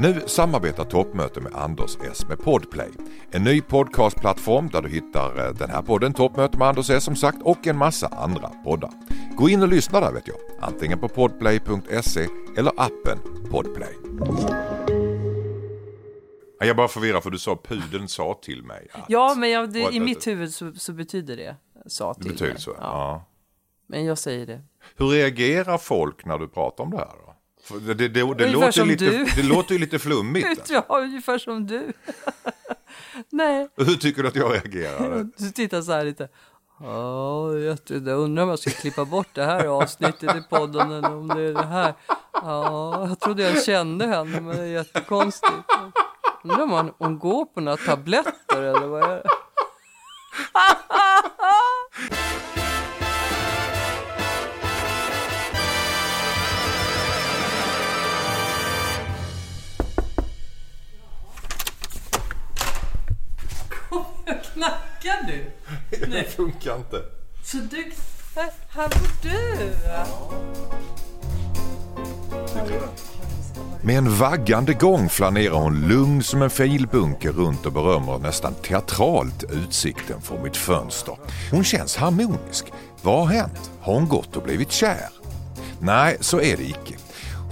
Nu samarbetar Toppmöte med Anders S med Podplay. En ny podcastplattform där du hittar eh, den här podden Toppmöte med Anders S som sagt och en massa andra poddar. Gå in och lyssna där vet jag. Antingen på podplay.se eller appen Podplay. Jag bara förvirrar för du sa pudeln sa till mig att... Ja, men jag, det, i mitt huvud så, så betyder det sa Det till betyder mig. så? Ja. Ja. Men jag säger det. Hur reagerar folk när du pratar om det här då? Det, det, det, det, låter, lite, du. det låter ju lite flummigt. Ja, ungefär som du. Nej, Hur tycker du att jag reagerar? du tittar så här lite. Ja, jag undrar om jag ska klippa bort det här avsnittet i podden eller om det är det här. Ja, jag trodde jag kände henne, men det är jättekonstigt. Undrar om hon, hon går på några tabletter eller vad är det? Knackar du? Det funkar inte. Så du... Här, var du! Med en vaggande gång flanerar hon lugn som en filbunke runt och berömmer nästan teatralt utsikten från mitt fönster. Hon känns harmonisk. Vad har hänt? Har hon gått och blivit kär? Nej, så är det icke.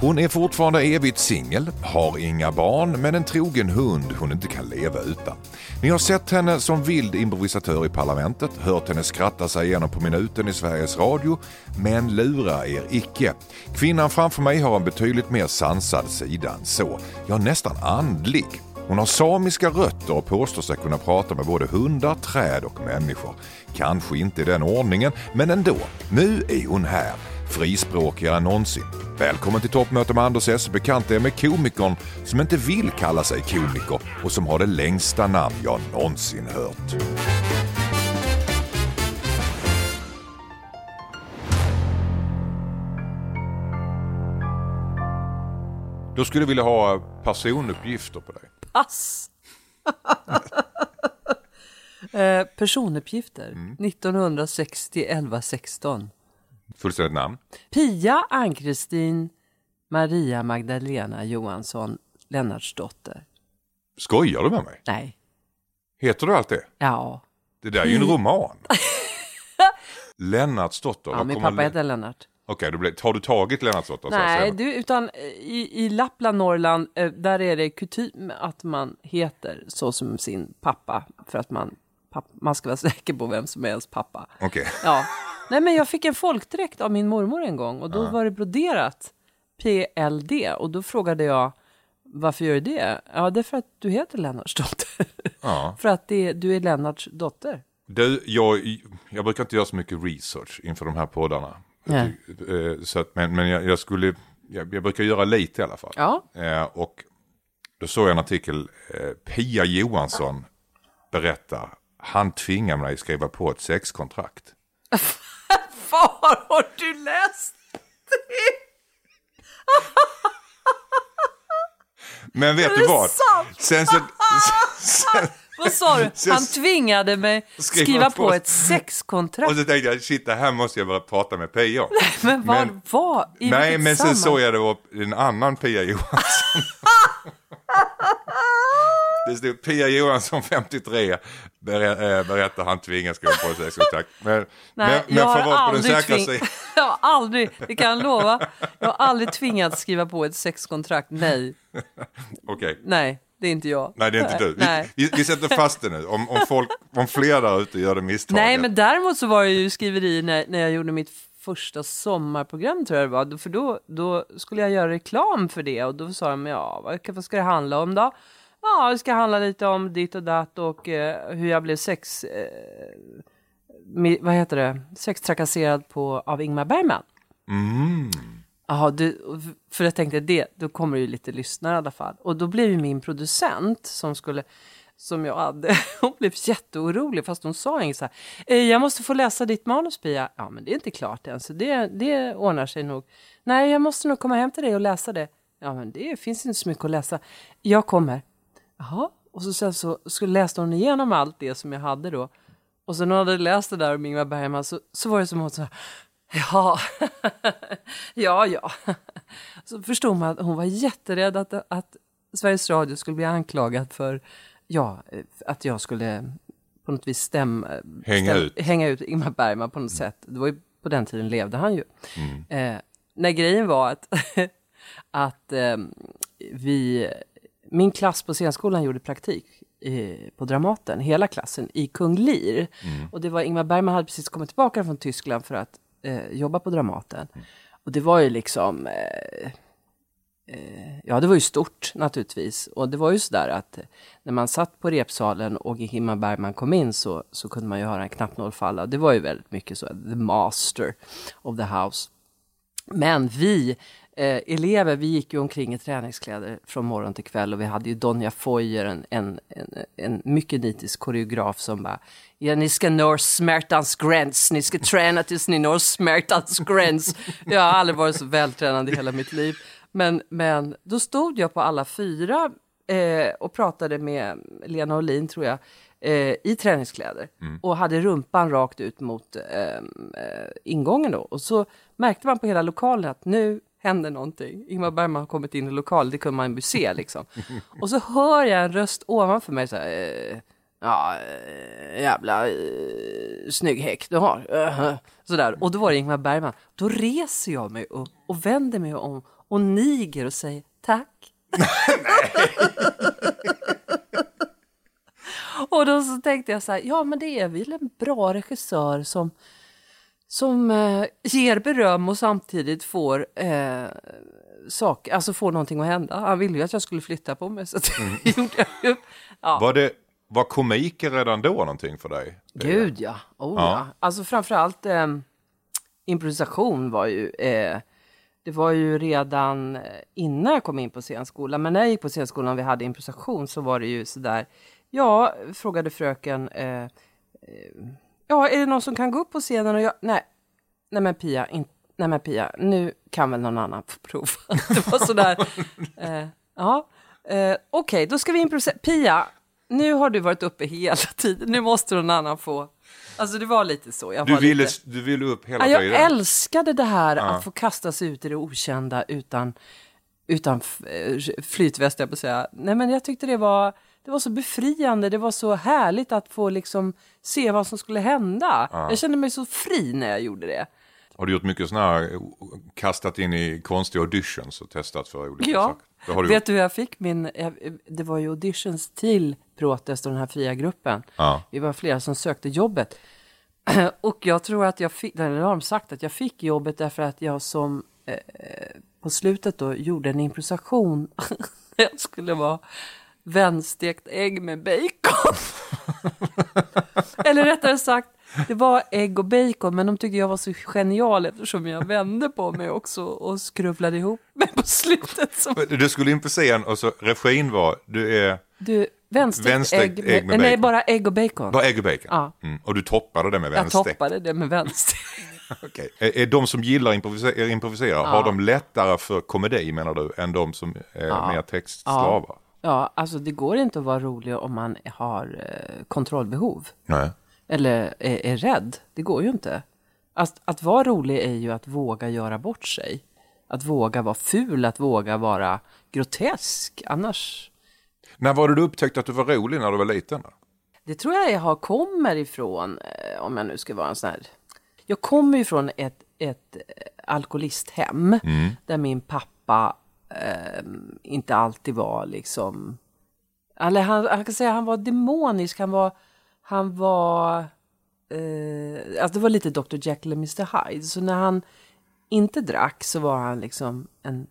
Hon är fortfarande evigt singel, har inga barn men en trogen hund hon inte kan leva utan. Ni har sett henne som vild improvisatör i Parlamentet, hört henne skratta sig igenom på minuten i Sveriges Radio, men lura er icke. Kvinnan framför mig har en betydligt mer sansad sida än så, ja nästan andlig. Hon har samiska rötter och påstår sig kunna prata med både hundar, träd och människor. Kanske inte i den ordningen, men ändå. Nu är hon här, frispråkigare än någonsin. Välkommen till toppmöte med Anders S. Bekant är med komikern som inte vill kalla sig komiker och som har det längsta namn jag någonsin hört. Då skulle jag vilja ha personuppgifter på dig. Pass! eh, personuppgifter. Mm. 1960 11 16. Fullständigt namn. Pia Ann-Kristin Maria Magdalena Johansson Lennartsdotter. Skojar du med mig? Nej, Heter du allt det? ja. Det där är ju en roman. Lennartsdotter. ja min pappa heter Lennart. Okej, blir- har du tagit Lennartsdotter? Nej, du, utan i, i Lappland, Norrland, eh, där är det kutym att man heter så som sin pappa. För att man, papp, man ska vara säker på vem som är ens pappa. Okej. Ja. Nej, men jag fick en folkdräkt av min mormor en gång och då var det broderat PLD och då frågade jag varför gör du det? Ja, det är för att du heter Lennarts dotter. Ja. för att det, du är Lennarts dotter. Du, jag, jag brukar inte göra så mycket research inför de här poddarna. Nej. Eh, Så att, men men jag, jag skulle, jag, jag brukar göra lite i alla fall. Ja. Eh, och då såg jag en artikel, eh, Pia Johansson berättar, han tvingar mig skriva på ett sexkontrakt. Var har du läst det? Men vet du vad? sant? Sen så... sen, Vad sa du? Sen- Han tvingade mig Skriva skriva på- på ett sexkontrakt. och så tänkte jag, shit det här måste jag börja prata med Pia om. Men vad men- var? I Nej, men sen såg jag det var en annan Pia Johansson. det stod Pia Johansson 53, ber, äh, berättar han tvingas gå på sexkontrakt. Men, Nej, men, men jag för att på den säkra sidan. Jag har aldrig, det kan jag lova. Jag har aldrig tvingats skriva på ett sexkontrakt. Nej, Okej. nej, det är inte jag. Nej, det är inte du. Vi, vi, vi sätter fast det nu. Om, om, folk, om fler där ute gör det misstaget. Nej, men däremot så var det ju skriveri när, när jag gjorde mitt första sommarprogram tror jag det var. För då, då skulle jag göra reklam för det och då sa de, ja, vad, vad ska det handla om då? Ja, det ska handla lite om ditt och datt och eh, hur jag blev sex... Eh, vad heter det? Sextrakasserad på, av Ingmar Bergman. Mm. Jaha, du, för jag tänkte det, då kommer det ju lite lyssnare i alla fall. Och då blev ju min producent som skulle, som jag hade. Hon blev jätteorolig fast hon sa inget så här. "Eh, Jag måste få läsa ditt manus Pia. Ja men det är inte klart än så det, det ordnar sig nog. Nej jag måste nog komma hem till dig och läsa det. Ja men det finns inte så mycket att läsa. Jag kommer. Jaha. Och så, sen så, så läste hon igenom allt det som jag hade då. Och sen när hon hade läst det där om Ingmar Bergman så, så var det som att så här, ja, ja, ja. Så förstod man att hon var jätterädd att, att Sveriges Radio skulle bli anklagad för ja, att jag skulle på något vis stämma, Hänga stäm- ut. hänga ut Ingmar Bergman på något sätt. Det var ju, på den tiden levde han ju. Eh, när grejen var att, att eh, vi, min klass på scenskolan gjorde praktik eh, på Dramaten, hela klassen, i Kung Lear. Och det var Ingmar Bergman hade precis kommit tillbaka från Tyskland för att eh, jobba på Dramaten. Och det var ju liksom, eh, eh, ja det var ju stort naturligtvis. Och det var ju sådär att eh, när man satt på repsalen och Ingmar Bergman kom in så, så kunde man ju höra en knappnål falla. Det var ju väldigt mycket så, the master of the house. Men vi eh, elever, vi gick ju omkring i träningskläder från morgon till kväll och vi hade ju Donja Foyer, en, en, en, en mycket nitisk koreograf som bara Ja, ni ska nå smärtans gräns, ni ska träna tills ni når smärtans gräns. Jag har aldrig varit så vältränad i hela mitt liv. Men, men då stod jag på alla fyra eh, och pratade med Lena Olin, tror jag, eh, i träningskläder och hade rumpan rakt ut mot eh, eh, ingången då. Och så märkte man på hela lokalen att nu händer någonting. Ingmar Bergman har kommit in i lokalen, det kunde man ju se liksom. Och så hör jag en röst ovanför mig så här, eh, ja, eh, jävla eh, snygg häck du har. Uh, sådär. Och då var det Ingmar Bergman. Då reser jag mig upp och vänder mig om och niger och säger tack. Och då så tänkte jag så här, ja men det är väl en bra regissör som, som eh, ger beröm och samtidigt får eh, sak, alltså får någonting att hända. Han ville ju att jag skulle flytta på mig så det gjorde jag ju. Ja. Var, det, var komiken redan då någonting för dig? Gud ja. Oh, Ja. ja. Alltså framförallt eh, improvisation var ju, eh, det var ju redan eh, innan jag kom in på scenskolan. Men när jag gick på scenskolan och vi hade improvisation så var det ju sådär, ja, frågade fröken, eh, eh, ja, är det någon som kan gå upp på scenen och jag, nej, nej men Pia, in, nej men Pia, nu kan väl någon annan få prova. det var sådär, eh, ja, eh, okej, då ska vi improvisera. Pia, nu har du varit uppe hela tiden, nu måste någon annan få. Alltså det var lite så. Jag Du ville, lite... du ville upp hela Ja, jag tiden? älskade det här att få kasta sig ut i det okända utan, utan eh, flytväst, jag på säga. Nej, men jag tyckte det var, det var så befriande, det var så härligt att få liksom se vad som skulle hända. Jag kände mig så fri när jag gjorde det. Har du gjort mycket sådana här, kastat in i konstiga auditions och testat för olika Ja, saker? Det har du vet gjort. du hur jag fick min, det var ju auditions till Protest och den här fria gruppen. Ja. Vi var flera som sökte jobbet. Och jag tror att jag fick, eller har de sagt att jag fick jobbet därför att jag som eh, på slutet då gjorde en improvisation. jag skulle vara vänstekt ägg med bacon. eller rättare sagt, det var ägg och bacon, men de tyckte jag var så genial eftersom jag vände på mig också och skruvlade ihop mig på slutet. Som Du skulle in på scen och så regin var, du är Du, vänstekt, Vänstekt ägg, med, ägg med Nej, bara ägg och bacon. bara ägg och bacon? Ja. Mm. Och du toppade det med jag vänster? toppade det med vänster. Okej. Är, de som gillar improvisera, improvisera har de lättare för komedi menar du än de som är mer textslavar? ja, alltså det går inte att vara rolig om man har eh, kontrollbehov. Nej. Eller är, är rädd. Det går ju inte. Att, att vara rolig är ju att våga göra bort sig. Att våga vara ful, att våga vara grotesk. Annars... När var det du upptäckte att du var rolig när du var liten? Det tror jag jag har kommer ifrån, eh, om jag nu ska vara en sån här... Jag kommer ifrån ett, ett eh, alkoholisthem där min pappa eh, inte alltid var liksom... Eller han, han kan säga han var demonisk, han var... Han var... Eh, alltså det var lite Dr. Jekyll och Mr. Hyde. Så när han inte drack så var han liksom en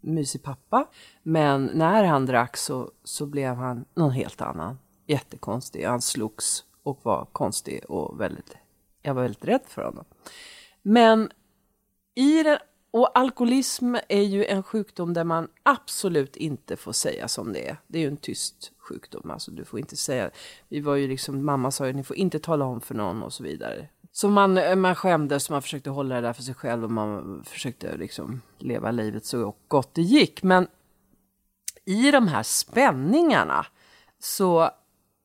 mysig pappa. Men när han drack så, så blev han någon helt annan. Jättekonstig. Han slogs och var konstig och väldigt... Jag var väldigt rädd för honom. Men i den och alkoholism är ju en sjukdom där man absolut inte får säga som det är. Det är ju en tyst sjukdom, alltså du får inte säga. Vi var ju liksom, mamma sa ju ni får inte tala om för någon och så vidare. Så man, man skämdes, man försökte hålla det där för sig själv och man försökte liksom leva livet så gott det gick. Men i de här spänningarna så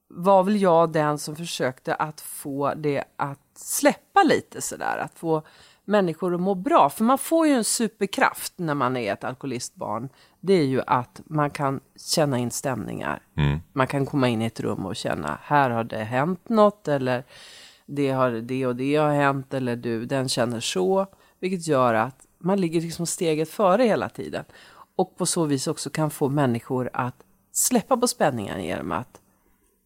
var väl jag den som försökte att få det att släppa lite sådär, att få människor att må bra. För man får ju en superkraft när man är ett alkoholistbarn. Det är ju att man kan känna in stämningar. Mm. Man kan komma in i ett rum och känna, här har det hänt något eller det, har, det och det har hänt eller du, den känner så. Vilket gör att man ligger liksom steget före hela tiden. Och på så vis också kan få människor att släppa på spänningen genom att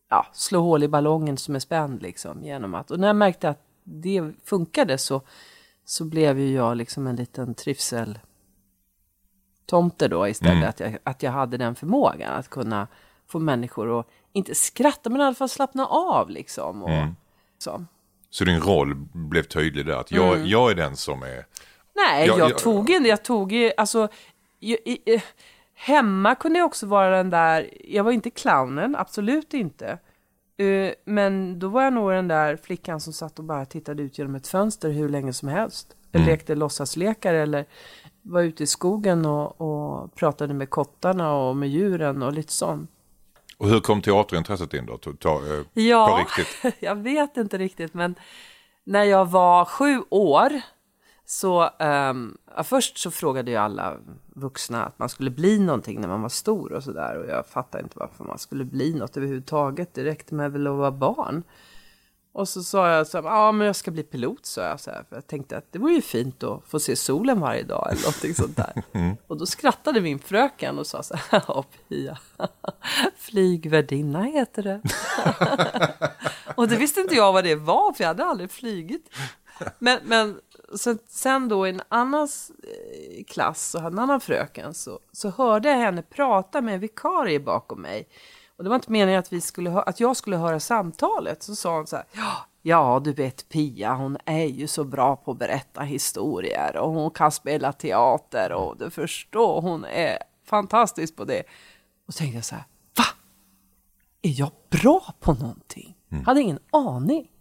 ja, slå hål i ballongen som är spänd. Liksom, genom att, och när jag märkte att det funkade så, så blev ju jag liksom en liten trivsel tomte då istället. Mm. Att, jag, att jag hade den förmågan att kunna få människor att inte skratta men i alla fall slappna av liksom. Och, Mm. så. Så din roll blev tydlig där, att jag, Mm. jag är den som är... Nej, Ja, jag ja. tog en, jag tog i- alltså, i, i, hemma kunde jag också vara den där, jag var inte clownen, absolut inte. Eh, men då var jag nog den där flickan som satt och bara tittade ut genom ett fönster hur länge som helst. Eller Mm. lekte låtsaslekar eller var ute i skogen och, och pratade med kottarna och med djuren och lite sånt. Och hur kom teaterintresset in då? Ta, ta, eh, Ja, riktigt? jag vet inte riktigt, men när jag var sju år så um, ja, först så frågade ju alla vuxna att man skulle bli någonting när man var stor och sådär och jag fattade inte varför man skulle bli något överhuvudtaget. Det räckte med väl att vara barn. Och så sa jag så ja men jag ska bli pilot sa jag så här, för jag tänkte att det vore ju fint att få se solen varje dag eller någonting sånt där. Och då skrattade min fröken och sa så här, ja Pia, flygvärdinna heter det. och det visste inte jag vad det var, för jag hade aldrig flygit. Men, men så, sen då en annan klass hade en annan fröken så, så hörde jag henne prata med en vikarie bakom mig. Och det var inte meningen att, vi skulle hö- att jag skulle höra samtalet. Så sa hon så här, ja, ja du vet Pia, hon är ju så bra på att berätta historier och hon kan spela teater och du förstår, hon är fantastisk på det. Och så tänkte jag så här, va? Är jag bra på någonting? Hade ingen aning.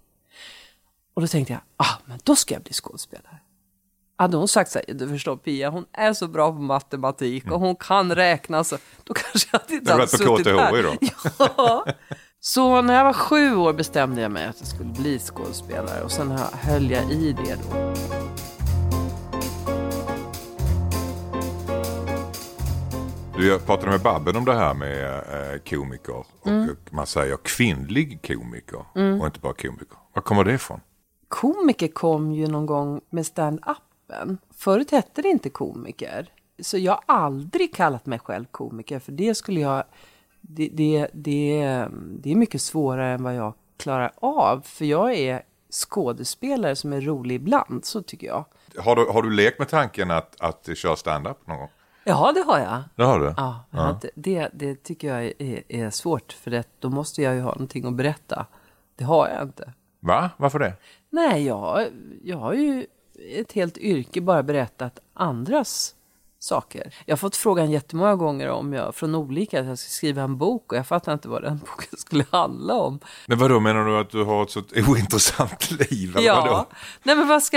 Och då tänkte jag, ah, men då ska jag bli skådespelare. Hade hon sagt så här, du förstår Pia, hon är så bra på matematik och hon kan räkna, så då kanske jag inte hade suttit här. då. Ja. Så när jag var sju år bestämde jag mig att jag skulle bli skådespelare och sen hö- höll jag i det då. Du, pratade med Babben om det här med eh, komiker. Och Mm. man säger kvinnlig komiker och inte bara komiker. Var kommer det ifrån? Komiker kom ju någon gång med stand-upen. Förut hette det inte komiker. Så jag har aldrig kallat mig själv komiker, för det skulle jag... Det, det, det, det är mycket svårare än vad jag klarar av, för jag är skådespelare som är rolig ibland, så tycker jag. Har du, har du lekt med tanken att, att köra stand-up någon gång? Ja, det har jag. Det har du? Ja, Det, det, det tycker jag är, är svårt, för det, då måste jag ju ha någonting att berätta. Det har jag inte. Va? Varför det? Nej, jag, jag har ju ett helt yrke bara berättat andras saker. Jag har fått frågan jättemånga gånger om jag, från olika, att jag ska skriva en bok och jag fattar inte vad den boken skulle handla om. Men vadå, menar du att du har ett så ointressant liv? Eller vadå? Ja, nej men vad ska,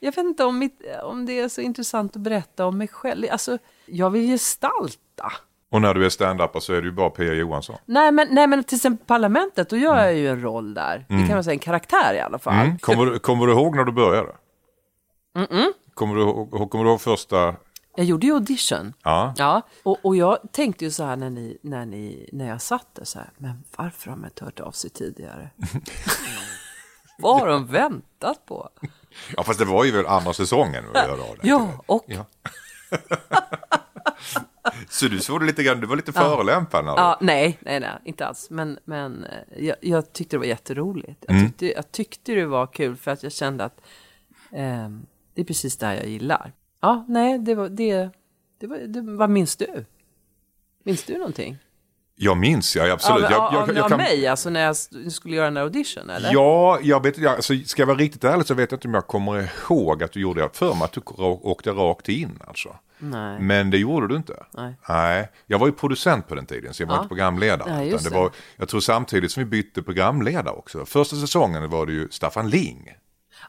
jag vet inte om, mitt, om det är så intressant att berätta om mig själv. Alltså, jag vill gestalta. Och när du är stand-up så är du ju bara Pia Johansson. Nej men, nej men till exempel Parlamentet, då gör jag ju en roll där. Det kan man säga, en karaktär i alla fall. Mm. Kommer, du, kommer du ihåg när du började? Kommer, du, kommer du ihåg första... Jag gjorde ju audition. Ja. Ja, och, och jag tänkte ju så här när, ni, när, ni, när jag satt där så här, men varför har de inte hört av sig tidigare? Vad har de väntat på? ja, fast det var ju väl andra säsongen. Ja, och Ja. Så du såg det lite grann, du var lite förolämpad när du... Ja, nej, nej, nej, inte alls. Men, men eh, jag, jag tyckte det var jätteroligt. Jag Mm. tyckte, jag tyckte det var kul för att jag kände att ehm, det är precis det här jag gillar. Ja, nej, det var det. det, var, det vad minns du? Minns du någonting? Jag minns, ja absolut. Av, jag, av, jag, jag, av kan, mig, alltså när jag skulle göra den där audition eller? Ja, jag vet inte. Alltså, ska jag vara riktigt ärlig så vet jag inte om jag kommer ihåg att du gjorde det. För mig att du åkte rakt in alltså. Nej. Men det gjorde du inte. Nej. Jag var ju producent på den tiden så jag var Ja. inte programledare. Nej, det det. var, jag tror samtidigt som vi bytte programledare också. Första säsongen var det ju Staffan Ling.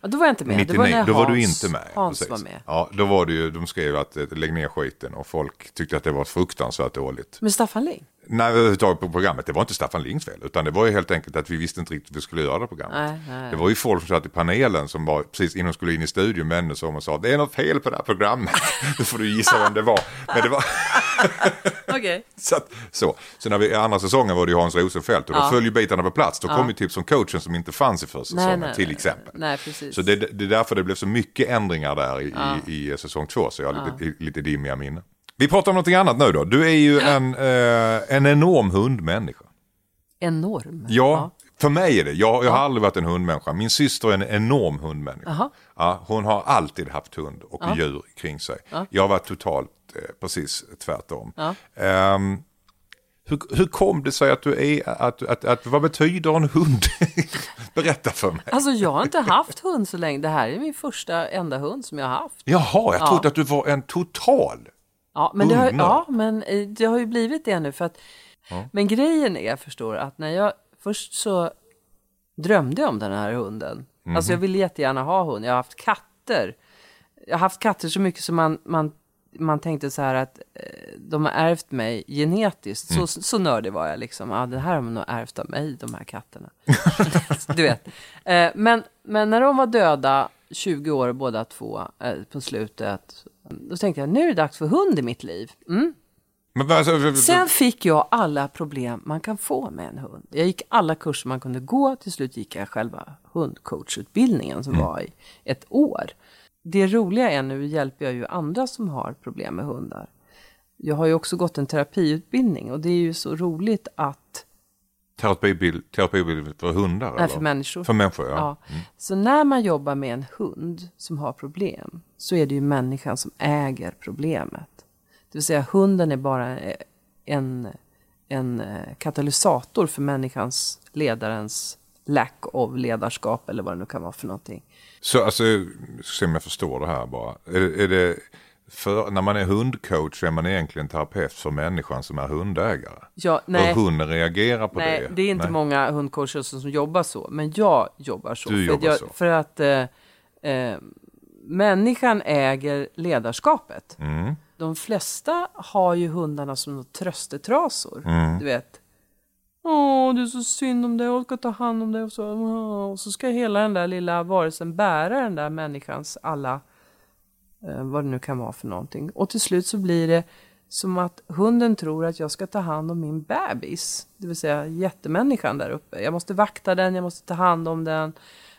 Ja, då var jag inte med. 99, när då var du Hans- inte med. Hans precis. var med. Ja, då var det ju, de skrev att eh, lägg ner skiten och folk tyckte att det var fruktansvärt dåligt. Men Staffan Ling? Nej, överhuvudtaget på programmet. Det var inte Staffan Lings fel. Utan det var ju helt enkelt att vi visste inte riktigt hur vi skulle göra det programmet. Nej, nej. Det var ju folk som satt i panelen som var precis innan de skulle in i studion vände sig om och sa det är något fel på det här programmet. Då får du gissa vem det var. Men det var Okej. så, att, så. så när vi, andra säsongen var det ju Hans Rosenfeldt och då Ja. föll ju bitarna på plats. Då kom ju tips som coachen som inte fanns i första säsongen nej, till exempel. nej, precis. Så det, det är därför det blev så mycket ändringar där i, i, i säsong två. Så jag har lite, lite dimmiga minnen. Vi pratar om någonting annat nu då. Du är ju en, eh, en enorm hundmänniska. Enorm. Ja, för mig är det. Jag, jag har aldrig varit en hundmänniska. Min syster är en enorm hundmänniska. Ja, hon har alltid haft hund och djur kring sig. Jag har varit totalt eh, precis tvärtom. Ehm, hur, hur kom det sig att du är, att, att, att, vad betyder en hund? Berätta för mig. Alltså jag har inte haft hund så länge. Det här är min första enda hund som jag har haft. Jaha, jag trodde att du var en total. Ja, men det har, ja, men eh, det har ju blivit det nu. För att, Men grejen är, jag förstår, att när jag först så drömde jag om den här hunden. Alltså jag ville jättegärna ha hund. Jag har haft katter. Jag har haft katter så mycket som man, man, man tänkte så här att eh, de har ärvt mig genetiskt. Så, så nördig var jag liksom. Ja, det här har de nog ärvt av mig, de här katterna. du vet. Eh, men, men när de var döda, 20 år båda två, på slutet. Då tänkte jag, nu är det dags för hund i mitt liv. Mm. Men, alltså, Sen fick jag alla problem man kan få med en hund. Jag gick alla kurser man kunde gå. Till slut gick jag själva hundcoachutbildningen som var i ett år. Det roliga är nu hjälper jag ju andra som har problem med hundar. Jag har ju också gått en terapiutbildning och det är ju så roligt att Terapibild, terapibild för hundar? Nej, eller? för människor. För människor, ja. Ja. Så när man jobbar med en hund som har problem så är det ju människan som äger problemet. Det vill säga hunden är bara eh, en, en eh, katalysator för människans, ledarens lack of ledarskap eller vad det nu kan vara för någonting. Så alltså, se om jag förstår det här bara. Är, är det för, när man är hundcoach är man egentligen terapeut för människan som är hundägare? Ja, nej, Och hunden reagerar på nej, det? det är inte Nej. många hundcoacher som, som jobbar så, men jag jobbar så. Du för jobbar att jag, så. För att eh, eh, människan äger ledarskapet. Mm. De flesta har ju hundarna som tröstetrasor. Mm. Du vet. Åh, det är så synd om dig, jag ska ta hand om dig. Och så, och så ska hela den där lilla varelsen bära den där människans alla, vad det nu kan vara för någonting. Och till slut så blir det som att hunden tror att jag ska ta hand om min bebis. Det vill säga jättemänniskan där uppe. Jag måste vakta den, jag måste ta hand om den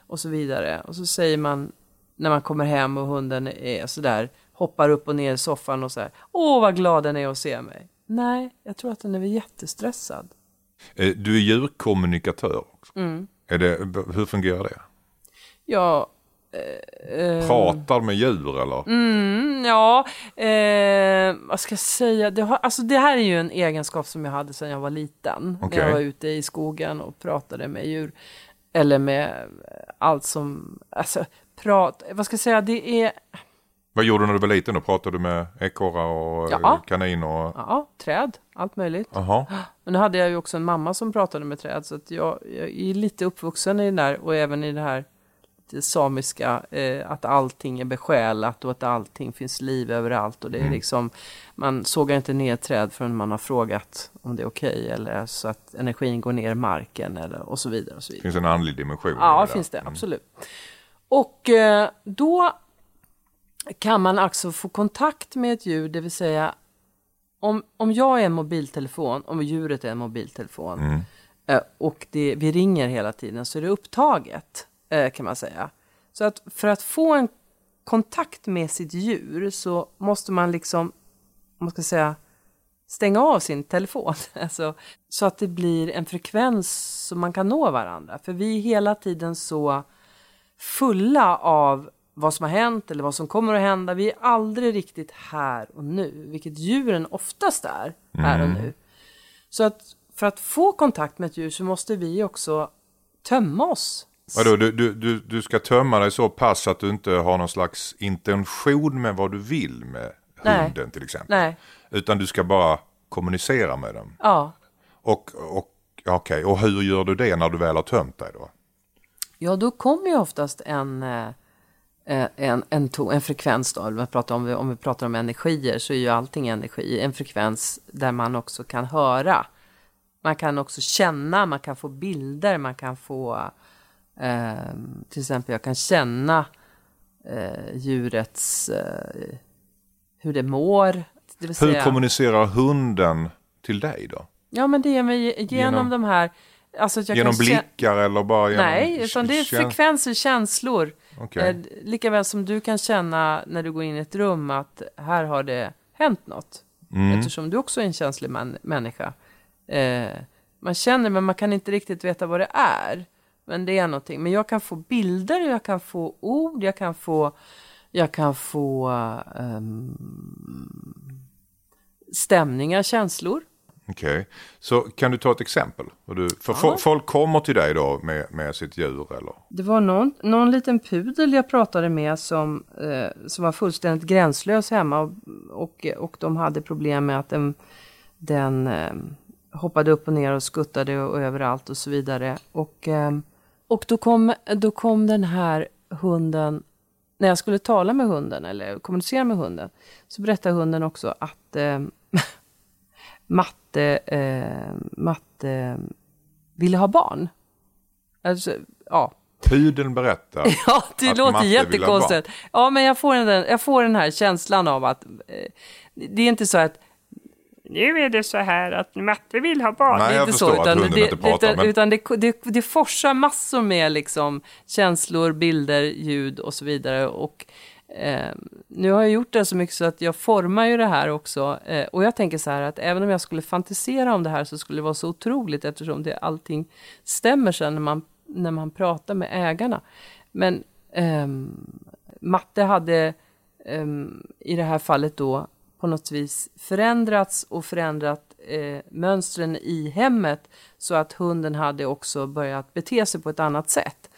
och så vidare. Och så säger man när man kommer hem och hunden är sådär, hoppar upp och ner i soffan och så här, åh vad glad den är att se mig. Nej, jag tror att den är jättestressad. Eh, Du är djurkommunikatör också. Mm. Är det, hur fungerar det? Ja, Pratar med djur eller? mm, ja, eh, vad ska jag säga? Det, har, alltså, det här är ju en egenskap som jag hade sedan jag var liten. Okej. När jag var ute i skogen och pratade med djur. Eller med allt som, alltså prat, vad ska jag säga, det är, Vad gjorde du när du var liten då? Pratade du med ekorrar och Ja. eh, kaniner? Och... ja, träd, allt möjligt. Jaha. Men nu hade jag ju också en mamma som pratade med träd så att jag, jag är lite uppvuxen i den där och även i det här samiska, eh, att allting är besjälat och att allting finns liv överallt och det är liksom, man sågar inte ner träd förrän man har frågat om det är okej eller så att energin går ner i marken eller och så vidare och så vidare. Finns en andlig dimension? Ja, där? finns det, Mm. absolut. Och eh, då kan man alltså få kontakt med ett djur, det vill säga om, om jag är en mobiltelefon, om djuret är en mobiltelefon Mm. eh, och det, vi ringer hela tiden så är det upptaget kan man säga. Så att för att få en kontakt med sitt djur så måste man liksom, om man ska säga, stänga av sin telefon. Alltså, så att det blir en frekvens som man kan nå varandra. För vi är hela tiden så fulla av vad som har hänt eller vad som kommer att hända. Vi är aldrig riktigt här och nu, vilket djuren oftast är här och nu. Så att för att få kontakt med ett djur så måste vi också tömma oss. Vadå, du, du, du, du ska tömma dig så pass att du inte har någon slags intention med vad du vill med Nej. hunden till exempel. Nej, Utan du ska bara kommunicera med den. ja. Och, och, okej, och hur gör du det när du väl har tömt dig då? Ja, då kommer ju oftast en, eh, eh, en, en, to, en frekvens då. Om vi, pratar om, om vi pratar om energier så är ju allting energi. En frekvens där man också kan höra. Man kan också känna, man kan få bilder, man kan få... Eh, till exempel jag kan känna eh, djurets... Eh, hur det mår. Det vill Hur säga, kommunicerar hunden till dig då? Ja, men det är genom, Genom- de här... Alltså att jag genom blickar eller bara genom... Nej, utan det är frekvenser, känslor. Okej. Eh, lika väl som du kan känna när du går in i ett rum att här har det hänt något. Mm. Eftersom du också är en känslig man- människa. Eh, man känner men man kan inte riktigt veta vad det är. Men det är någonting. Men jag kan få bilder, jag kan få ord, jag kan få, jag kan få ehm, stämningar, känslor. Okej, så kan du ta ett exempel? Och du, för Ja. fo- folk kommer till dig då med, med sitt djur eller? Det var någon, någon liten pudel jag pratade med som, eh, som var fullständigt gränslös hemma och, och, och de hade problem med att den, den eh, hoppade upp och ner och skuttade och, överallt och så vidare. Och, eh, och då, kom, då kom den här hunden, när jag skulle tala med hunden eller kommunicera med hunden, så berättade hunden också att eh, Matte, eh, Matte ville ha barn. Alltså, ja, Pudeln berättar. Ja, det Att låter Matte vill ha jättekonstigt. Ja, men jag får, den, jag får den här känslan av att eh, det är inte så att nu är det så här att Matte vill ha barn. Nej, det är jag inte förstår så, att utan, hunden det, inte pratar, utan, men- utan det, det, det forsar massor med liksom känslor, bilder, ljud och så vidare. Och eh, nu har jag gjort det så mycket så att jag formar ju det här också. Eh, och jag tänker så här att även om jag skulle fantisera om det här så skulle det vara så otroligt eftersom det, allting stämmer sen när man, när man pratar med ägarna. Men ehm, matte hade ehm, i det här fallet då på något vis förändrats och förändrat eh, mönstren i hemmet så att hunden hade också börjat bete sig på ett annat sätt.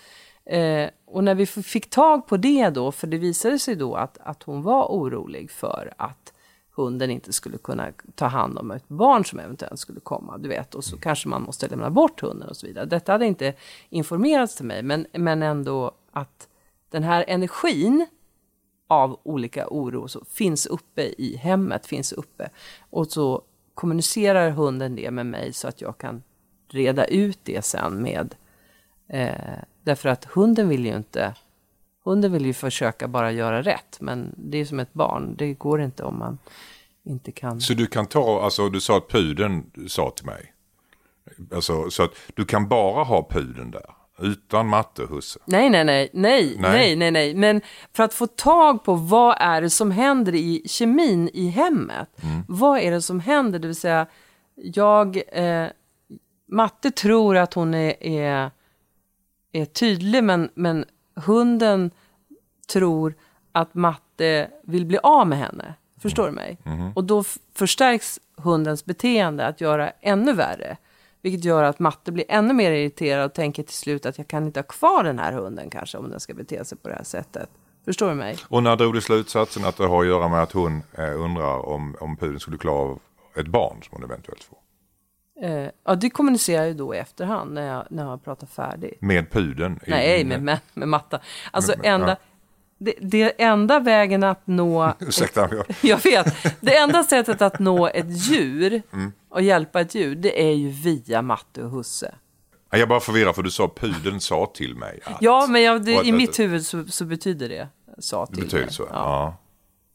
Eh, och när vi fick tag på det då, för det visade sig då att, att hon var orolig för att hunden inte skulle kunna ta hand om ett barn som eventuellt skulle komma, du vet, och så kanske man måste lämna bort hunden och så vidare. Detta hade inte informerats till mig, men, men ändå att den här energin av olika oro så finns uppe i hemmet, finns uppe. Och så kommunicerar hunden det med mig så att jag kan reda ut det sen med Eh, därför att hunden vill ju inte, hunden vill ju försöka bara göra rätt, men det är som ett barn, det går inte om man inte kan. Så du kan ta, alltså du sa att pudeln sa till mig. Alltså, så att du kan bara ha pudeln där. Utan matte och husse. Nej, nej, nej, nej, Nej. nej, nej, men för att få tag på vad är det som händer i kemin i hemmet? Vad är det som händer? Det vill säga, jag, eh, Matte tror att hon är, är, är tydlig, men, men hunden tror att Matte vill bli av med henne. Förstår du mig? Och då förstärks hundens beteende att göra ännu värre. Vilket gör att Matte blir ännu mer irriterad och tänker till slut att jag kan inte ha kvar den här hunden kanske om den ska bete sig på det här sättet. Förstår du mig? Och när drog du slutsatsen att det har att göra med att hon eh, undrar om, om pudeln skulle klara av ett barn som hon eventuellt får? Eh, ja, det kommunicerar jag ju då i efterhand när jag, när jag har pratat färdigt. Med pudeln? Nej, med, med, med matta. Alltså med- enda, ja. Det, det enda vägen att nå... Ursäkta, jag, Jag vet. Det enda sättet att nå ett djur Mm. och hjälpa ett djur, det är ju via matte och husse. jag bara förvirrad för du sa pudeln sa till mig att. Ja, men jag, det, i mitt huvud så, så betyder det sa Det till betyder mig. så? Ja. Ja.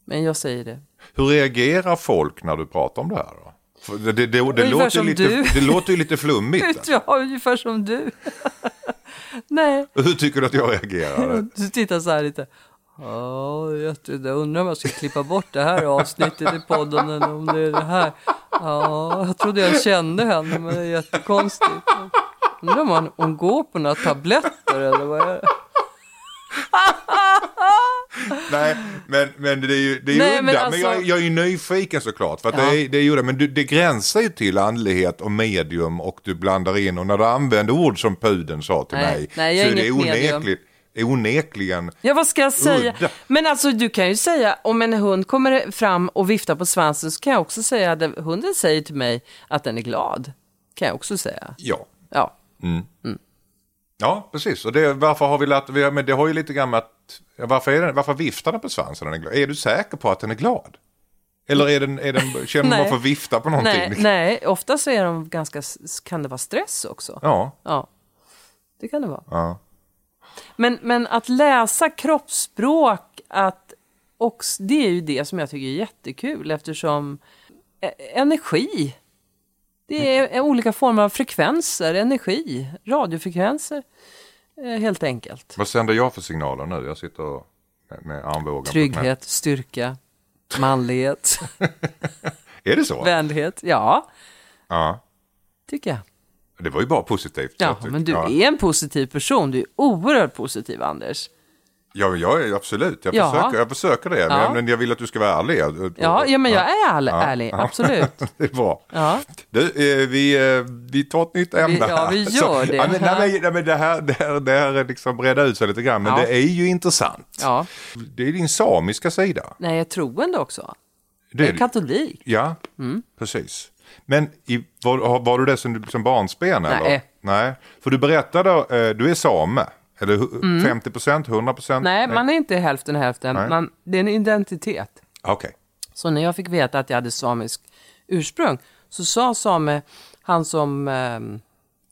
Men jag säger det. Hur reagerar folk när du pratar om det här då? Det, det, det, det, låter, lite, du. det låter ju lite flummigt. Ja, ungefär som du. Nej, Hur tycker du att jag reagerar? du tittar så här lite. Ja, jag undrar om jag ska klippa bort det här avsnittet i podden eller om det är det här. Ja, jag trodde jag kände henne, men det är jättekonstigt. Undrar om hon, hon går på några tabletter eller vad är det? Nej, Men, men det är ju, det är Nej, udda. men Men, alltså- jag, jag är ju nyfiken såklart. För Ja. det, är, det är det. Men det, det gränsar ju till andlighet och medium och du blandar in. Och när du använder ord som puden sa till Nej, mig. nej, jag så är det inget medium. Onekligt, onekligen. Ja, vad ska jag säga? Udda. Men alltså, du kan ju säga, om en hund kommer fram och viftar på svansen så kan jag också säga att hunden säger till mig att den är glad. Kan jag också säga. Ja. Ja. Ja, precis. Och det, varför har vi lärt, vi, men det har ju lite grann med att, varför, är den, varför viftar den på svansen när den är glad? Är du säker på att den är glad? Eller är den, är den, känner man för vifta på någonting? Nej, nej, ofta så är de ganska, kan det vara stress också. Ja, Ja, det kan det vara. ja. Men, men att läsa kroppsspråk, att också, det är ju det som jag tycker är jättekul eftersom eh, energi, det är olika former av frekvenser, energi, radiofrekvenser eh, helt enkelt. Vad sänder jag för signaler nu? Jag sitter och- med, med armbågen. Trygghet, styrka, manlighet, Är det så? vänlighet. Ja, Ja. tycker jag. Det var ju bara positivt. Ja, men du ja. är en positiv person. Du är oerhört positiv, Anders. Ja, jag är absolut. Jag Ja. försöker, jag försöker det. Men, Ja. jag, men jag vill att du ska vara ärlig. Ja, ja men jag är ärlig, Ja, ärlig absolut. det är bra. Du, eh, vi, eh, vi tar ett nytt ämne Vi- ja, vi gör det. Ja, men, nej, nej, men det här, det här, det här är liksom breda ut sig lite grann. Men det är ju intressant. Ja. Det är din samiska sida. Nej, jag är troende också. Det Jag är katolik. Ja, Mm. precis. Men i, var, var du det som, som barnsben? Eller? Nej. Nej. För du berättade, eh, du är same. Eller hu- 50 procent, 100 procent? Mm. Nej, man är inte hälften hälften. Nej. Man, det är en identitet. Okej. Så när jag fick veta att jag hade samisk ursprung så sa same, han som eh,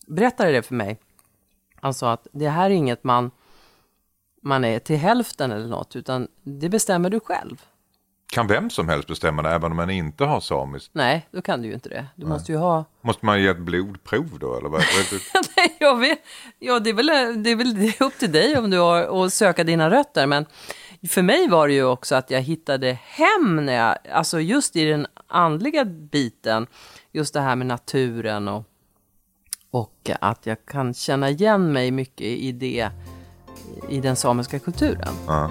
berättade det för mig, han sa att det här är inget man, man är till hälften eller något, utan det bestämmer du själv. Kan vem som helst bestämma det även om man inte har samiskt? Nej, då kan du ju inte det. Du måste ju ha... Måste man ge ett blodprov då? Eller vad? Nej, jag vet. Ja, det är, väl, det är väl upp till dig om du har att söka dina rötter. Men för mig var det ju också att jag hittade hem när jag, alltså just i den andliga biten, just det här med naturen och, och att jag kan känna igen mig mycket i det, i den samiska kulturen. ja.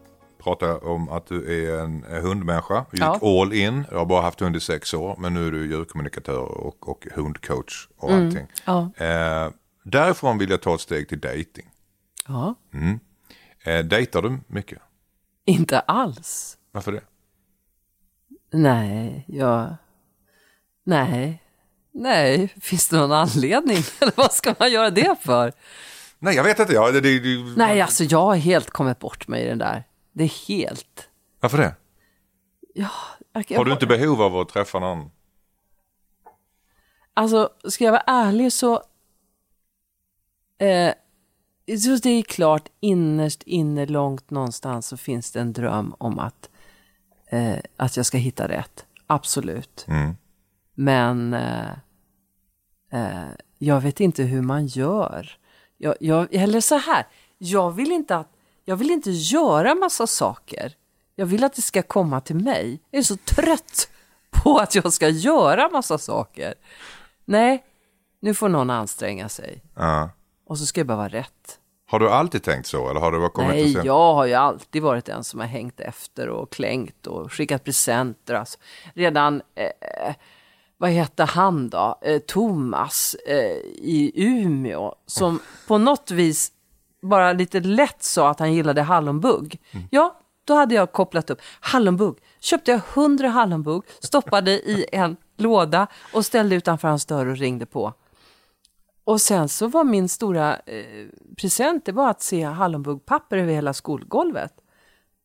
pratar om att du är en hundmänniska. Du gick Ja. all in. Jag har bara haft hund i sex år. Men nu är du djurkommunikatör och, och hundcoach och Mm. allting. Ja. Eh, därifrån vill jag ta ett steg till dating. Ja, Eh, dejtar du mycket? inte alls. Varför det? Nej, jag... Nej. Nej, finns det någon anledning? Eller vad ska man göra det för? Nej, jag vet inte. Ja, det, det, det, Nej, alltså jag har helt kommit bort mig i den där. Det är helt... Varför det? Jag, Har du inte behov av att träffa någon? Alltså, ska jag vara ärlig så... Eh, så det är klart, innerst inne, långt någonstans så finns det en dröm om att, eh, att jag ska hitta rätt. Absolut. Mm. Men eh, eh, jag vet inte hur man gör. Jag, jag, eller så här, jag vill, inte att, jag vill inte göra massa saker. Jag vill att det ska komma till mig. Jag är så trött på att jag ska göra massa saker. Nej, nu får någon anstränga sig. Ja. Och så ska det bara vara rätt. Har du alltid tänkt så? Eller har bara kommit Nej, sen? jag har ju alltid varit den som har hängt efter och klängt och skickat presenter. Alltså, redan, eh, vad heter han då? Eh, Thomas eh, i Umeå som på något vis bara lite lätt sa att han gillade hallonbugg. Mm. Ja, då hade jag kopplat upp hallonbugg. Köpte jag hundra hallonbugg, stoppade i en låda och ställde utanför hans dörr och ringde på. Och sen så var min stora eh, present, det var att se hallonbuggpapper över hela skolgolvet.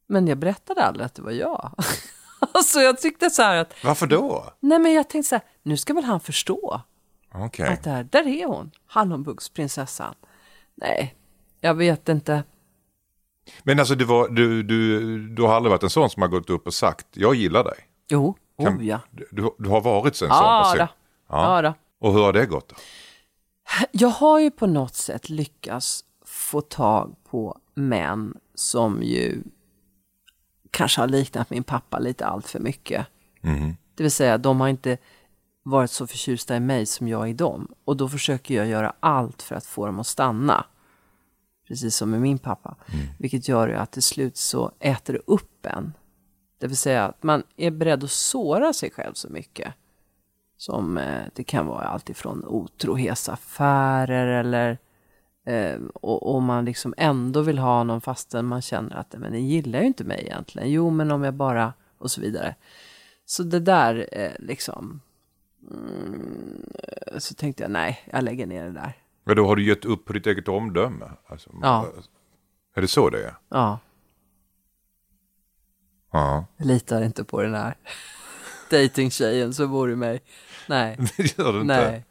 Men jag berättade aldrig att det var jag. alltså jag tyckte så här att, Varför då? nej men jag tänkte så här, nu ska väl han förstå att där, där är hon, hallonbuggsprinsessan. Nej, jag vet inte. Men alltså det var, du, du, du har aldrig varit en sån som har gått upp och sagt jag gillar dig? Jo, Kan- oh ja. Du, du har varit en sån Ja, person? då. Ja, då. Och hur har det gått? Då? Jag har ju på något sätt lyckats få tag på män som ju kanske har liknat min pappa lite allt för mycket. Det vill säga, de har inte varit så förtjusta i mig som jag i dem. Och då försöker jag göra allt för att få dem att stanna. Precis som med min pappa. Vilket gör ju att till slut så äter det upp en. Det vill säga att man är beredd att såra sig själv så mycket. Som eh, det kan vara allt ifrån otrohetsaffärer eller eh, och, och man liksom ändå vill ha någon fastän man känner att men ni gillar ju inte mig egentligen. Jo, men om jag bara och så vidare. Så det där eh, liksom. Mm, så tänkte jag nej, jag lägger ner det där. Men då har du gett upp på ditt eget omdöme? Alltså, Ja. Är det så det är? Ja, Ja. jag litar inte på den här dejtingtjejen som bor i mig. Nej. Det gör du inte? Nej.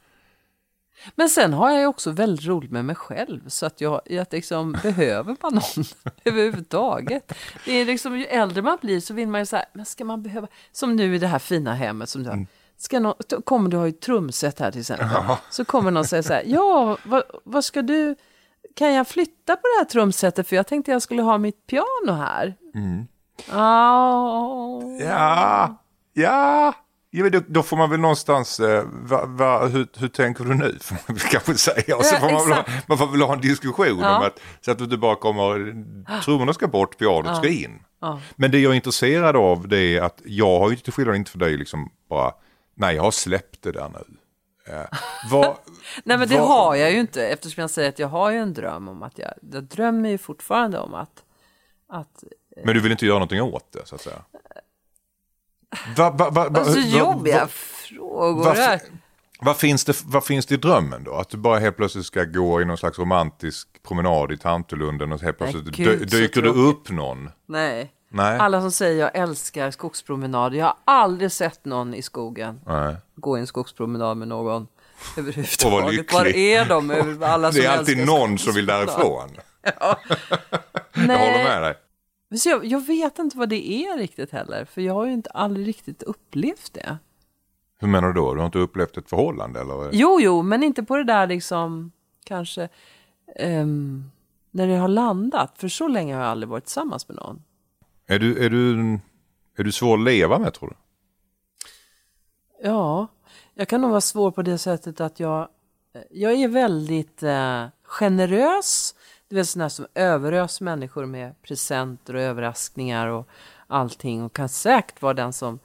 Men sen har jag ju också väldigt roligt med mig själv så att jag, jag liksom behöver man någon överhuvudtaget. Det är liksom, ju äldre man blir så vill man ju så här, men ska man behöva, som nu i det här fina hemmet som du har, ska någon, kommer du ha ett trumset här till exempel, så kommer någon säga så här, ja, vad, vad ska du, kan jag flytta på det här trumsetet för jag tänkte jag skulle ha mitt piano här. Ja, Ja, ja. ja men då, då får man väl någonstans, eh, va, va, hur, hur tänker du nu? Får man väl kanske säga. Och så Ja, får man, väl ha, man får väl ha en diskussion Ja. om att, så att du inte bara kommer, trummorna ska bort, pianot ska in. Ja. Men det jag är intresserad av det är att jag har ju till skillnad inte för dig liksom bara, nej jag har släppt det där nu. Eh, vad, Nej men det vad- har jag ju inte eftersom jag säger att jag har ju en dröm om att jag, jag drömmer ju fortfarande om att, att Men du vill inte göra någonting åt det så att säga? Va, va, va, va, alltså va- jobbiga va- frågor här. Vad finns, det, vad finns det i drömmen då? Att du bara helt plötsligt ska gå i någon slags romantisk promenad i Tantolunden och helt Nej, plötsligt gud, dy, så dyker det upp någon? Nej. Nej. Alla som säger jag älskar skogspromenader. Jag har aldrig sett någon i skogen Nej. gå en skogspromenad med någon Och överhuvudtaget. Var är de? Alla som Det är alltid någon som vill därifrån. Jag Nej. håller med dig. Så jag, jag vet inte vad det är riktigt heller. För jag har ju inte aldrig riktigt upplevt det. Hur menar du då? Du har inte upplevt ett förhållande eller? Jo, jo, men inte på det där liksom kanske ehm, när det har landat. För så länge har jag aldrig varit tillsammans med någon. Är du, är du, är du svår att leva med tror du? Ja, jag kan nog vara svår på det sättet att jag, jag är väldigt eh, generös. Du vet sån här som överös människor med presenter och överraskningar och allting. Och kan säkert vara den som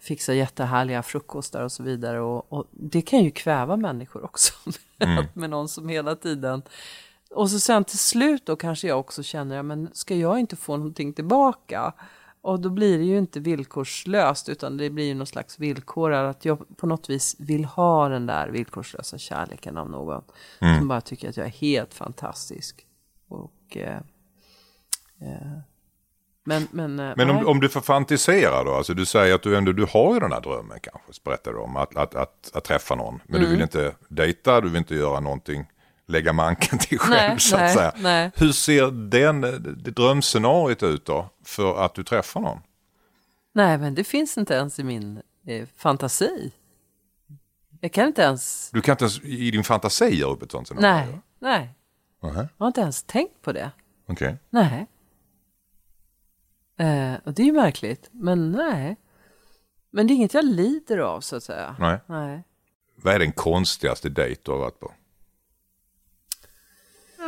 fixar jättehärliga frukostar och så vidare. Och, och det kan ju kväva människor också. med någon som hela tiden... Och så sen till slut då kanske jag också känner, ja, men ska jag inte få någonting tillbaka? Och då blir det ju inte villkorslöst utan det blir ju någon slags villkor att jag på något vis vill ha den där villkorslösa kärleken av någon. Som bara tycker att jag är helt fantastisk. Och, eh, eh, men men, eh, Men om, om du får fantisera då, alltså du säger att du ändå, du har ju den här drömmen kanske, berättar du om, att, att, att, att träffa någon. Men Mm. du vill inte dejta, du vill inte göra någonting, lägga manken till själv Nej, så att nej, säga. nej. Hur ser den, det drömscenariot ut då, för att du träffar någon? nej, men det finns inte ens i min eh, fantasi. Jag kan inte ens... Du kan inte ens i din fantasi göra upp ett sånt scenario? Nej, nej. Nej. Jag har inte ens tänkt på det. Okej. Nej. Eh, och det är ju märkligt, men nej. Men det är inget jag lider av så att säga. Nej. Nej. Vad är den konstigaste dejt du har varit på?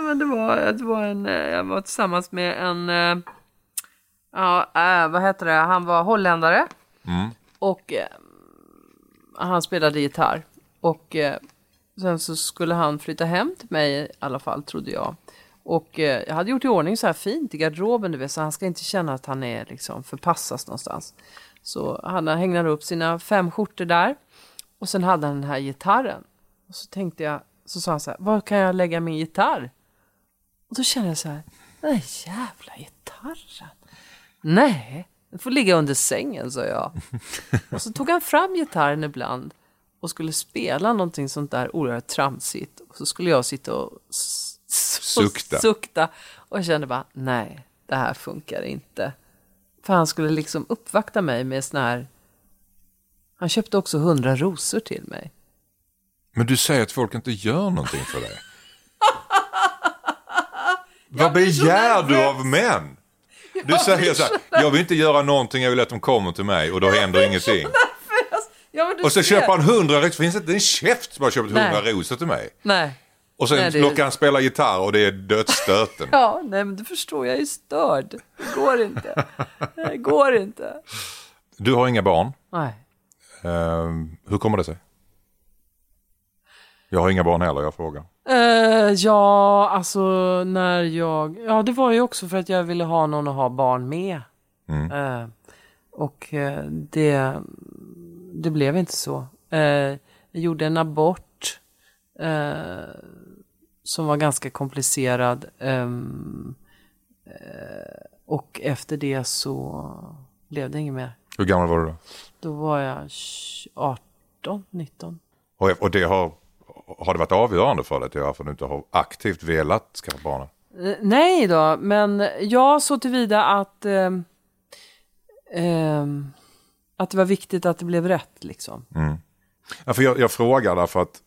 Men det var, det var en, eh, jag var tillsammans med en, eh, ja, äh, vad heter det, han var holländare. Och eh, han spelade gitarr. Och eh, sen så skulle han flytta hem till mig i alla fall, trodde jag. Och eh, jag hade gjort i ordning så här fint i garderoben, du vet, så han ska inte känna att han är liksom förpassas någonstans. Så han hängde upp sina fem skjortor där. Och sen hade han den här gitarren. Och så tänkte jag, så sa han så här, var kan jag lägga min gitarr? Och då kände jag så här, den där jävla gitarren. Nej, den får ligga under sängen, sa jag. Och så tog han fram gitarren ibland och skulle spela någonting sånt där oerhört tramsigt. Och så skulle jag sitta och Sukta. sukta. Och jag kände bara, nej, det här funkar inte. För han skulle liksom uppvakta mig med sån här... Han köpte också hundra rosor till mig. Men du säger att folk inte gör någonting för dig. Vad begär du av män? Du säger så här, jag vill inte göra någonting, jag vill att de kommer till mig och då händer ingenting. Ja, Och så ser. köper han hundra rosor, finns inte en käft som har köpt hundra rosor till mig. Nej. Och sen Nej, det- låter han spela gitarr och det är dödsstöten. Ja, nej men du förstår, jag är störd. Det går inte. Det går inte. Du har inga barn. Nej. Ehm, hur kommer det sig? Jag har inga barn heller, jag frågar. Eh, ja, alltså när jag... Ja, det var ju också för att jag ville ha någon att ha barn med. Mm. Eh, och eh, det, det blev inte så. Jag gjorde en abort som var ganska komplicerad. eh, och efter det så blev det inget mer. Hur gammal var du då? Då var jag 18, 19. Och, och det har, har det varit avgörande för dig varför du inte har aktivt velat skaffa barn? Eh, Nej då, men jag så tillvida att, ehm, ehm, att det var viktigt att det blev rätt. Liksom. Ja, för jag, jag frågar därför att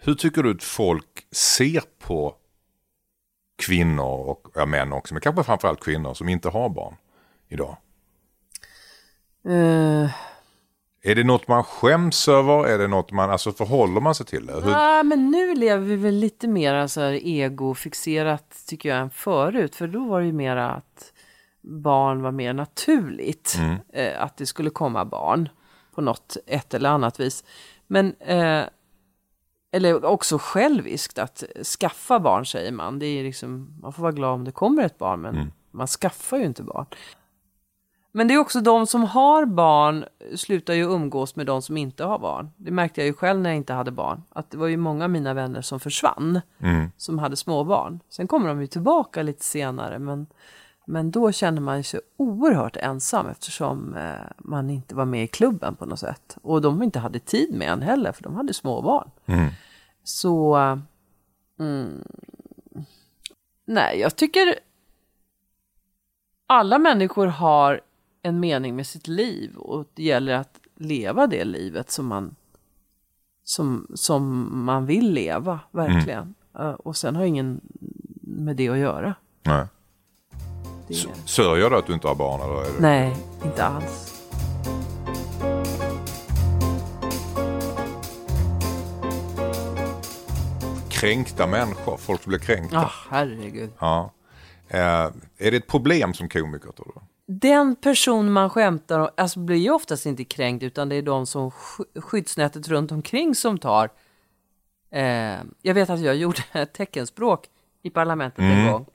hur tycker du att folk ser på kvinnor och ja, män också, men kanske framförallt kvinnor som inte har barn idag? Eh, Är det något man skäms över? Är det något man, alltså förhåller man sig till det? Hur, nej, men nu lever vi väl lite mer så här egofixerat tycker jag än förut. För då var det ju mer att barn var mer naturligt. Eh, att det skulle komma barn på något ett eller annat vis. Men eh, eller också själviskt att skaffa barn säger man. Det är liksom, man får vara glad om det kommer ett barn men man skaffar ju inte barn. Men det är också de som har barn slutar ju umgås med de som inte har barn. Det märkte jag ju själv när jag inte hade barn. Att det var ju många av mina vänner som försvann. Som hade småbarn. Sen kommer de ju tillbaka lite senare. Men, men då kände man sig oerhört ensam eftersom eh, man inte var med i klubben på något sätt. Och de inte hade tid med en heller för de hade småbarn. Så... Mm, nej, jag tycker alla människor har en mening med sitt liv och det gäller att leva det livet som man, som, som man vill leva, verkligen. Eh, Och sen har ingen med det att göra. nej. Det Sörjer du att du inte har barn? Eller är det... nej, inte alls. Kränkta människor, folk som blir kränkta. Ah, herregud. Ja. Eh, är det ett problem som komiker tror du? Den person man skämtar om alltså blir ju oftast inte kränkt utan det är de som sk- skyddsnätet runt omkring som tar. Eh, jag vet att jag gjorde teckenspråk i parlamentet en gång.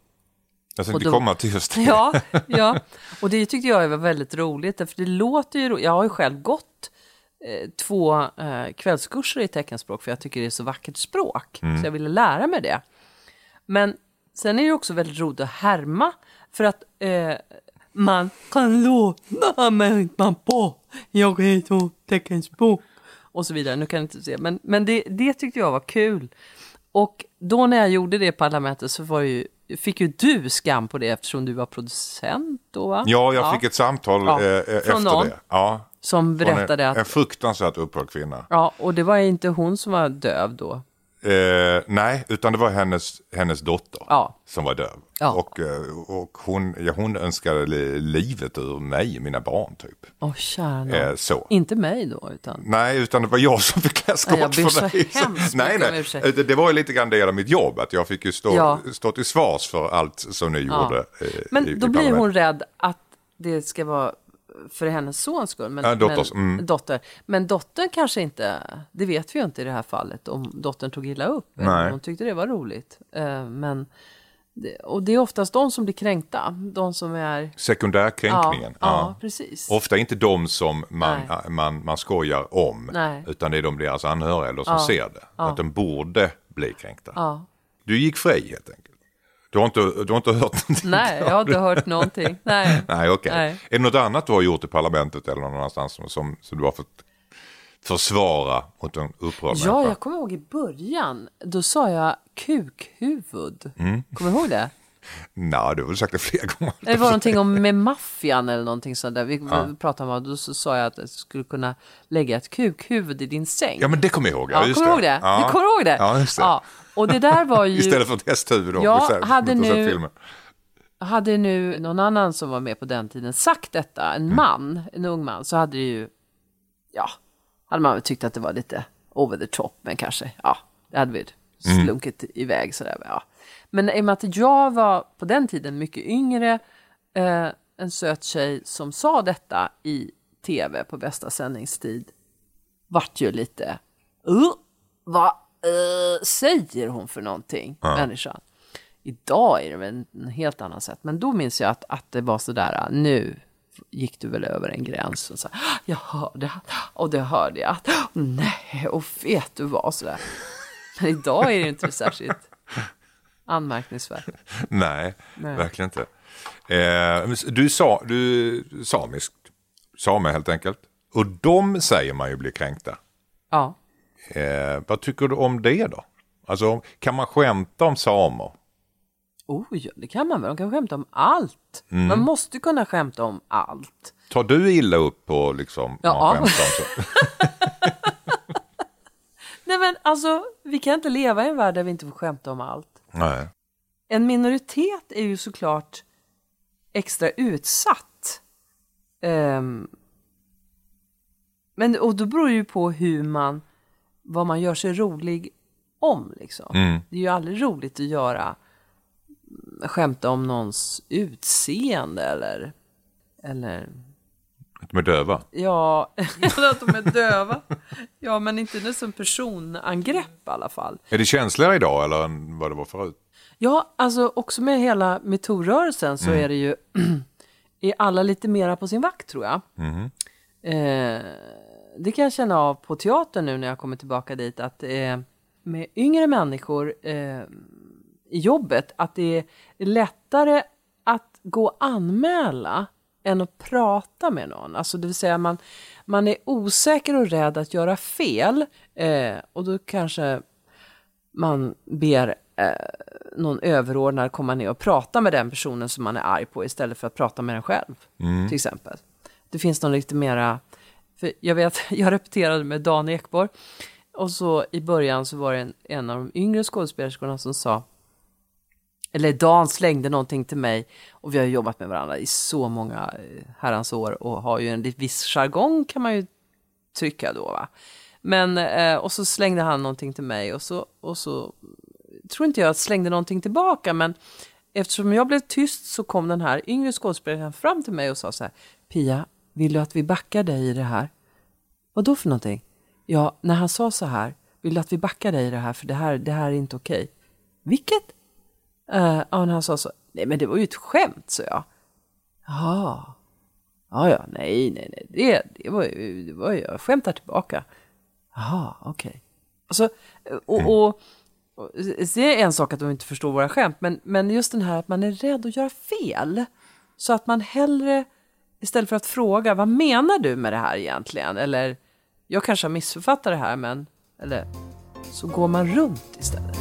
Jag tänkte då- komma till just det. Ja, ja, och det tyckte jag var väldigt roligt. För det låter ju ro- Jag har ju själv gått eh, två eh, kvällskurser i teckenspråk för jag tycker det är så vackert språk. Så jag ville lära mig det. Men sen är det också väldigt roligt att härma för att eh, man kan låta människan på. Jag är så teckenspråk. Och så vidare. Nu kan jag inte se. Men, men det, det tyckte jag var kul. Och då när jag gjorde det i parlamentet så var ju, fick ju du skam på det eftersom du var producent då va? Ja, jag fick ett samtal Ja, eh, eh, från efter någon det. Ja, Som från en, berättade att, en fruktansvärt upprörd kvinna. ja, och det var inte hon som var döv då. Eh, nej, utan det var hennes, hennes dotter Ja. som var döv. Ja. Och, eh, och hon, ja, hon önskade li- livet ur mig, mina barn typ. Åh, nån. Eh, så. Inte mig då, utan... Nej, utan det var jag som fick klä skott ber för så dig. nej, nej. Det, det var ju lite grann del av mitt jobb, att jag fick ju stå, Ja. stå till svars för allt som ni gjorde. eh, i- Men i då blir parlamentet. hon rädd att det ska vara för hennes sons skull. Men, Ja, dotters, men, mm. dotter. men dottern kanske inte, det vet vi ju inte i det här fallet, om dottern tog illa upp. Nej. Hon tyckte det var roligt. Eh, Men, och det är oftast de som blir kränkta. De som är... Sekundärkränkningen. Ja, ja, precis. Ofta inte de som man, Nej. man, man skojar om, Nej. utan det är de deras anhöriga eller som Ja. ser det. Att de borde bli kränkta. Du gick fri helt enkelt. Du har inte, du har inte hört någonting? Nej, jag har inte hört någonting. Nej. Nej, okej. Nej. Är det något annat du har gjort i parlamentet eller någon annanstans som, som, som du har fått försvara mot en upprörd Ja, människa? jag kommer ihåg i början. Då sa jag kukhuvud. Mm. Kommer du ihåg det? Nej, du har väl sagt det flera gånger. Det var någonting om med maffian eller någonting sånt där. Vi pratade om och då så sa jag att jag skulle kunna lägga ett kukhuvud i din säng. Ja, men det kommer jag ihåg. Ja, Ja, kommer du ihåg det? Ja. Du kommer ihåg det? Ja, just det. Ja, och det där var ju... Istället för ett hästhuvud då. Säger, hade nu- filmen. Hade nu någon annan som var med på den tiden sagt detta, en man, en ung man, så hade det ju, ja, hade man väl tyckt att det var lite over the top, men kanske, ja, det hade vi slunkit iväg sådär. Ja. Men i och med att jag var på den tiden mycket yngre, eh, en söt tjej som sa detta i tv på bästa sändningstid, vart ju lite, uh, vad uh, säger hon för någonting, människan? Idag är det väl en helt annan sätt. Men då minns jag att, att det var sådär, nu gick du väl över en gräns. Och så, här, jag hörde, och det hörde jag. att, Nej, och vet du vad, sådär. Men idag är det inte särskilt anmärkningsvärt. Nej, Nej. verkligen inte. Eh, du sa, du samisk, same helt enkelt. Och de säger man ju blir kränkta. Ja. Eh, vad tycker du om det då? Alltså, kan man skämta om samer? Oh, ja, det kan man väl. De kan skämta om allt. Mm. Man måste kunna skämta om allt. Tar du illa upp på liksom, Ja. man skämtar om så? Nej men alltså, vi kan inte leva i en värld där vi inte får skämta om allt. Nej. En minoritet är ju såklart extra utsatt. Ehm, men och då beror det ju på hur man, vad man gör sig rolig om liksom. Det är ju aldrig roligt att göra, skämta om någons utseende eller, eller Att de är döva? ja, eller att de är döva. Ja, men inte det som personangrepp i alla fall. Är det känsligare idag eller än vad det var förut? Ja, alltså också med hela metoo-rörelsen så är det ju, är alla lite mera på sin vakt tror jag. Eh, det kan jag känna av på teatern nu när jag kommer tillbaka dit, att eh, med yngre människor eh, i jobbet, att det är lättare att gå och anmäla än att prata med någon. Alltså det vill säga man, man är osäker och rädd att göra fel eh, och då kanske man ber eh, någon överordnad komma ner och prata med den personen som man är arg på istället för att prata med den själv. Till exempel. Det finns någon lite mera, för jag vet, jag repeterade med Dan Ekborg. Och så i början så var det en, en av de yngre skådespelerskorna som sa eller Dan slängde någonting till mig. Och vi har jobbat med varandra i så många eh, herrans år och har ju en viss jargong kan man ju tycka då va. Men, eh, och så slängde han någonting till mig och så, och så tror inte jag att slängde någonting tillbaka. Men eftersom jag blev tyst så kom den här yngre skådespelaren fram till mig och sa så här Pia, vill du att vi backar dig i det här? Vad då för någonting? Ja, när han sa så här, vill du att vi backar dig i det här för det här, det här är inte okej. Vilket? Uh, ja, när han sa så, nej men det var ju ett skämt, så jag. Jaha. Ja, ja, nej, nej, nej, det, det var ju, det var ju, jag skämtar tillbaka. Jaha, okej. Alltså, och, och, och det är en sak att de inte förstår våra skämt, men, men just den här att man är rädd att göra fel. Så att man hellre, istället för att fråga, vad menar du med det här egentligen? Eller, jag kanske har missförfattat det här, men, eller, så går man runt istället.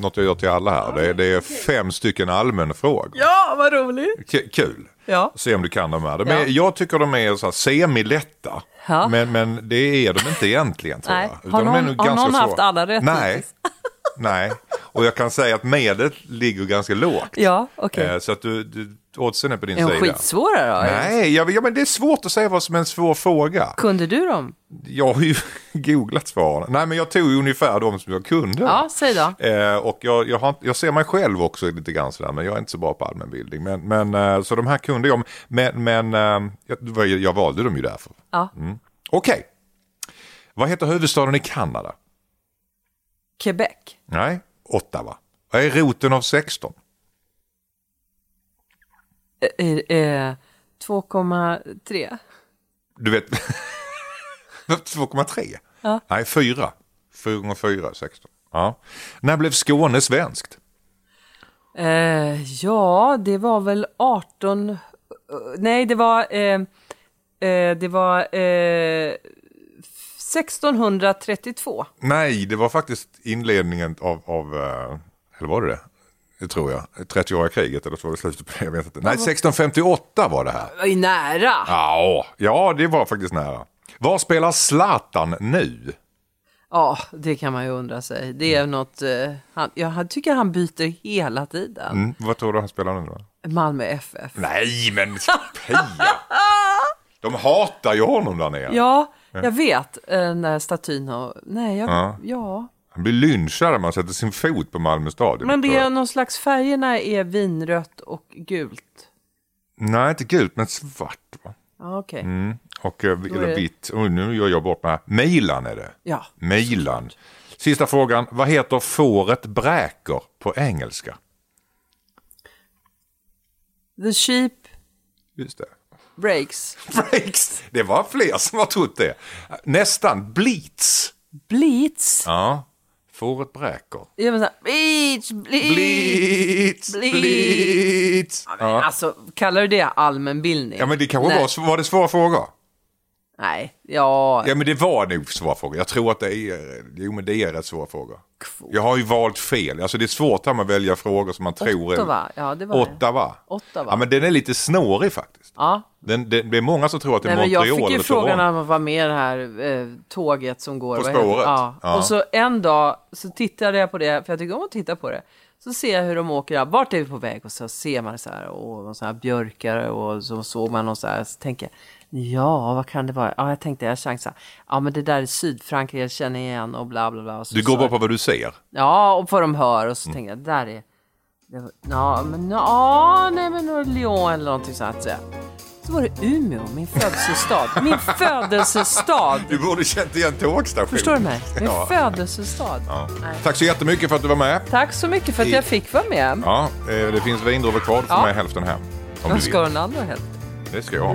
Något jag gör till alla här. Det är, det är fem stycken allmänfrågor. Ja, vad roligt! K- kul. Ja. Se om du kan de här. De Ja. är, jag tycker de är så här semilätta. Ja. Men, men det är de inte egentligen tror Nej. jag. Har de är någon- nog har ganska någon haft alla rätt Nej. Nej. Och jag kan säga att medlet ligger ganska lågt. Ja, okej. Eh, Så att du, du, oddsen är på din Är de sida. skitsvåra då? Nej, ja, ja, men det är svårt att säga vad som är en svår fråga. Kunde du dem? Jag har ju googlat svaren. Nej, men jag tog ungefär de som jag kunde. Ja, säg då. Eh, och jag, jag, har, jag ser mig själv också lite grann sådär, men jag är inte så bra på allmänbildning. Men, men, eh, så de här kunde jag, men, men eh, jag, jag valde dem ju därför. Ja. Mm. Okej. Vad heter huvudstaden i Kanada? Quebec. Nej, Ottawa. Vad är roten av 16? Eh, eh, 2,3. Du vet, 2,3? Ja. Nej, 4. 4 gånger 4 är 16. Ja. När blev Skåne svenskt? Eh, ja, det var väl 18... eh, Nej, det var... Eh, eh, det var eh, 1632. Nej, det var faktiskt inledningen av, av eh, eller var det det? Det tror jag. 30-åriga kriget eller så var det slutet på det. Jag vet inte. Nej, 1658 var det här. Det var nära. Ja, ja, det var faktiskt nära. Var spelar Zlatan nu? Ja, det kan man ju undra sig. Det är något... Eh, han, jag tycker han byter hela tiden. Mm, vad tror du han spelar nu då? Malmö FF. Nej, men Pia! De hatar ju honom där nere. Ja, jag vet. Eh, när statyn har... Nej, jag... Ja. Ja. Han blir lynchad när man sätter sin fot på Malmö stadion. Men det är någon slags färgerna är vinrött och gult. Nej, inte gult, men svart. Va? Ja, okej. Mm. Och eh, eller vitt. Och nu gör jag bort mig. Milan är det. Ja. Milan. Sista frågan. Vad heter fåret bräker på engelska? The sheep Just det. Breaks. Breaks. Det var fler som har trott det. Nästan. Bleats. Bleats. Ja. Fåret bräker. Jag menar, bleach, bleach. Bleats. Bleats. Bleats. Ja. Alltså, kallar du det allmänbildning? ja, men det kanske Nej. var, var det svåra frågor? Nej, ja. Ja, men det var nog svåra frågor. Jag tror att det är, jo men det är rätt svåra frågor. Jag har ju valt fel. Alltså det är svårt här med att välja frågor som man tror är... Ottawa, ja det var det. Ottawa. Ottawa. Ja, men den är lite snårig faktiskt. Ja. Den, det, det är många som tror att det är Nej, men Montreal jag fick ju eller frågan om att vara med i det här eh, tåget som går. På spåret? Ja. Ja. Och så en dag så tittade jag på det, för jag tycker om att titta på det. Så ser jag hur de åker, vart är vi på väg? Och så ser man så här, och sån här björkar och så såg man någon så här, så tänker jag, ja vad kan det vara? Ja jag tänkte jag chansar, ja men det där är Sydfrankrike, jag känner igen och bla bla bla. Du går bara jag- på vad du ser. Ja, och vad de hör och Mm. så tänker jag, där är... Det ja, men ja, nej men det Lyon eller någonting sånt. Så, så var det Umeå, min födelsestad. Min födelsestad! Du borde känt igen tågstationen. Förstår du mig? Min Ja. födelsestad. Ja. Tack så jättemycket för att du var med. Tack så mycket för att I- jag fick vara med. Ja, eh, det finns vindruvor kvar. Du får Ja. med hälften hem. Om Vad du ska vill. den andra hälften? Det ska jag ha.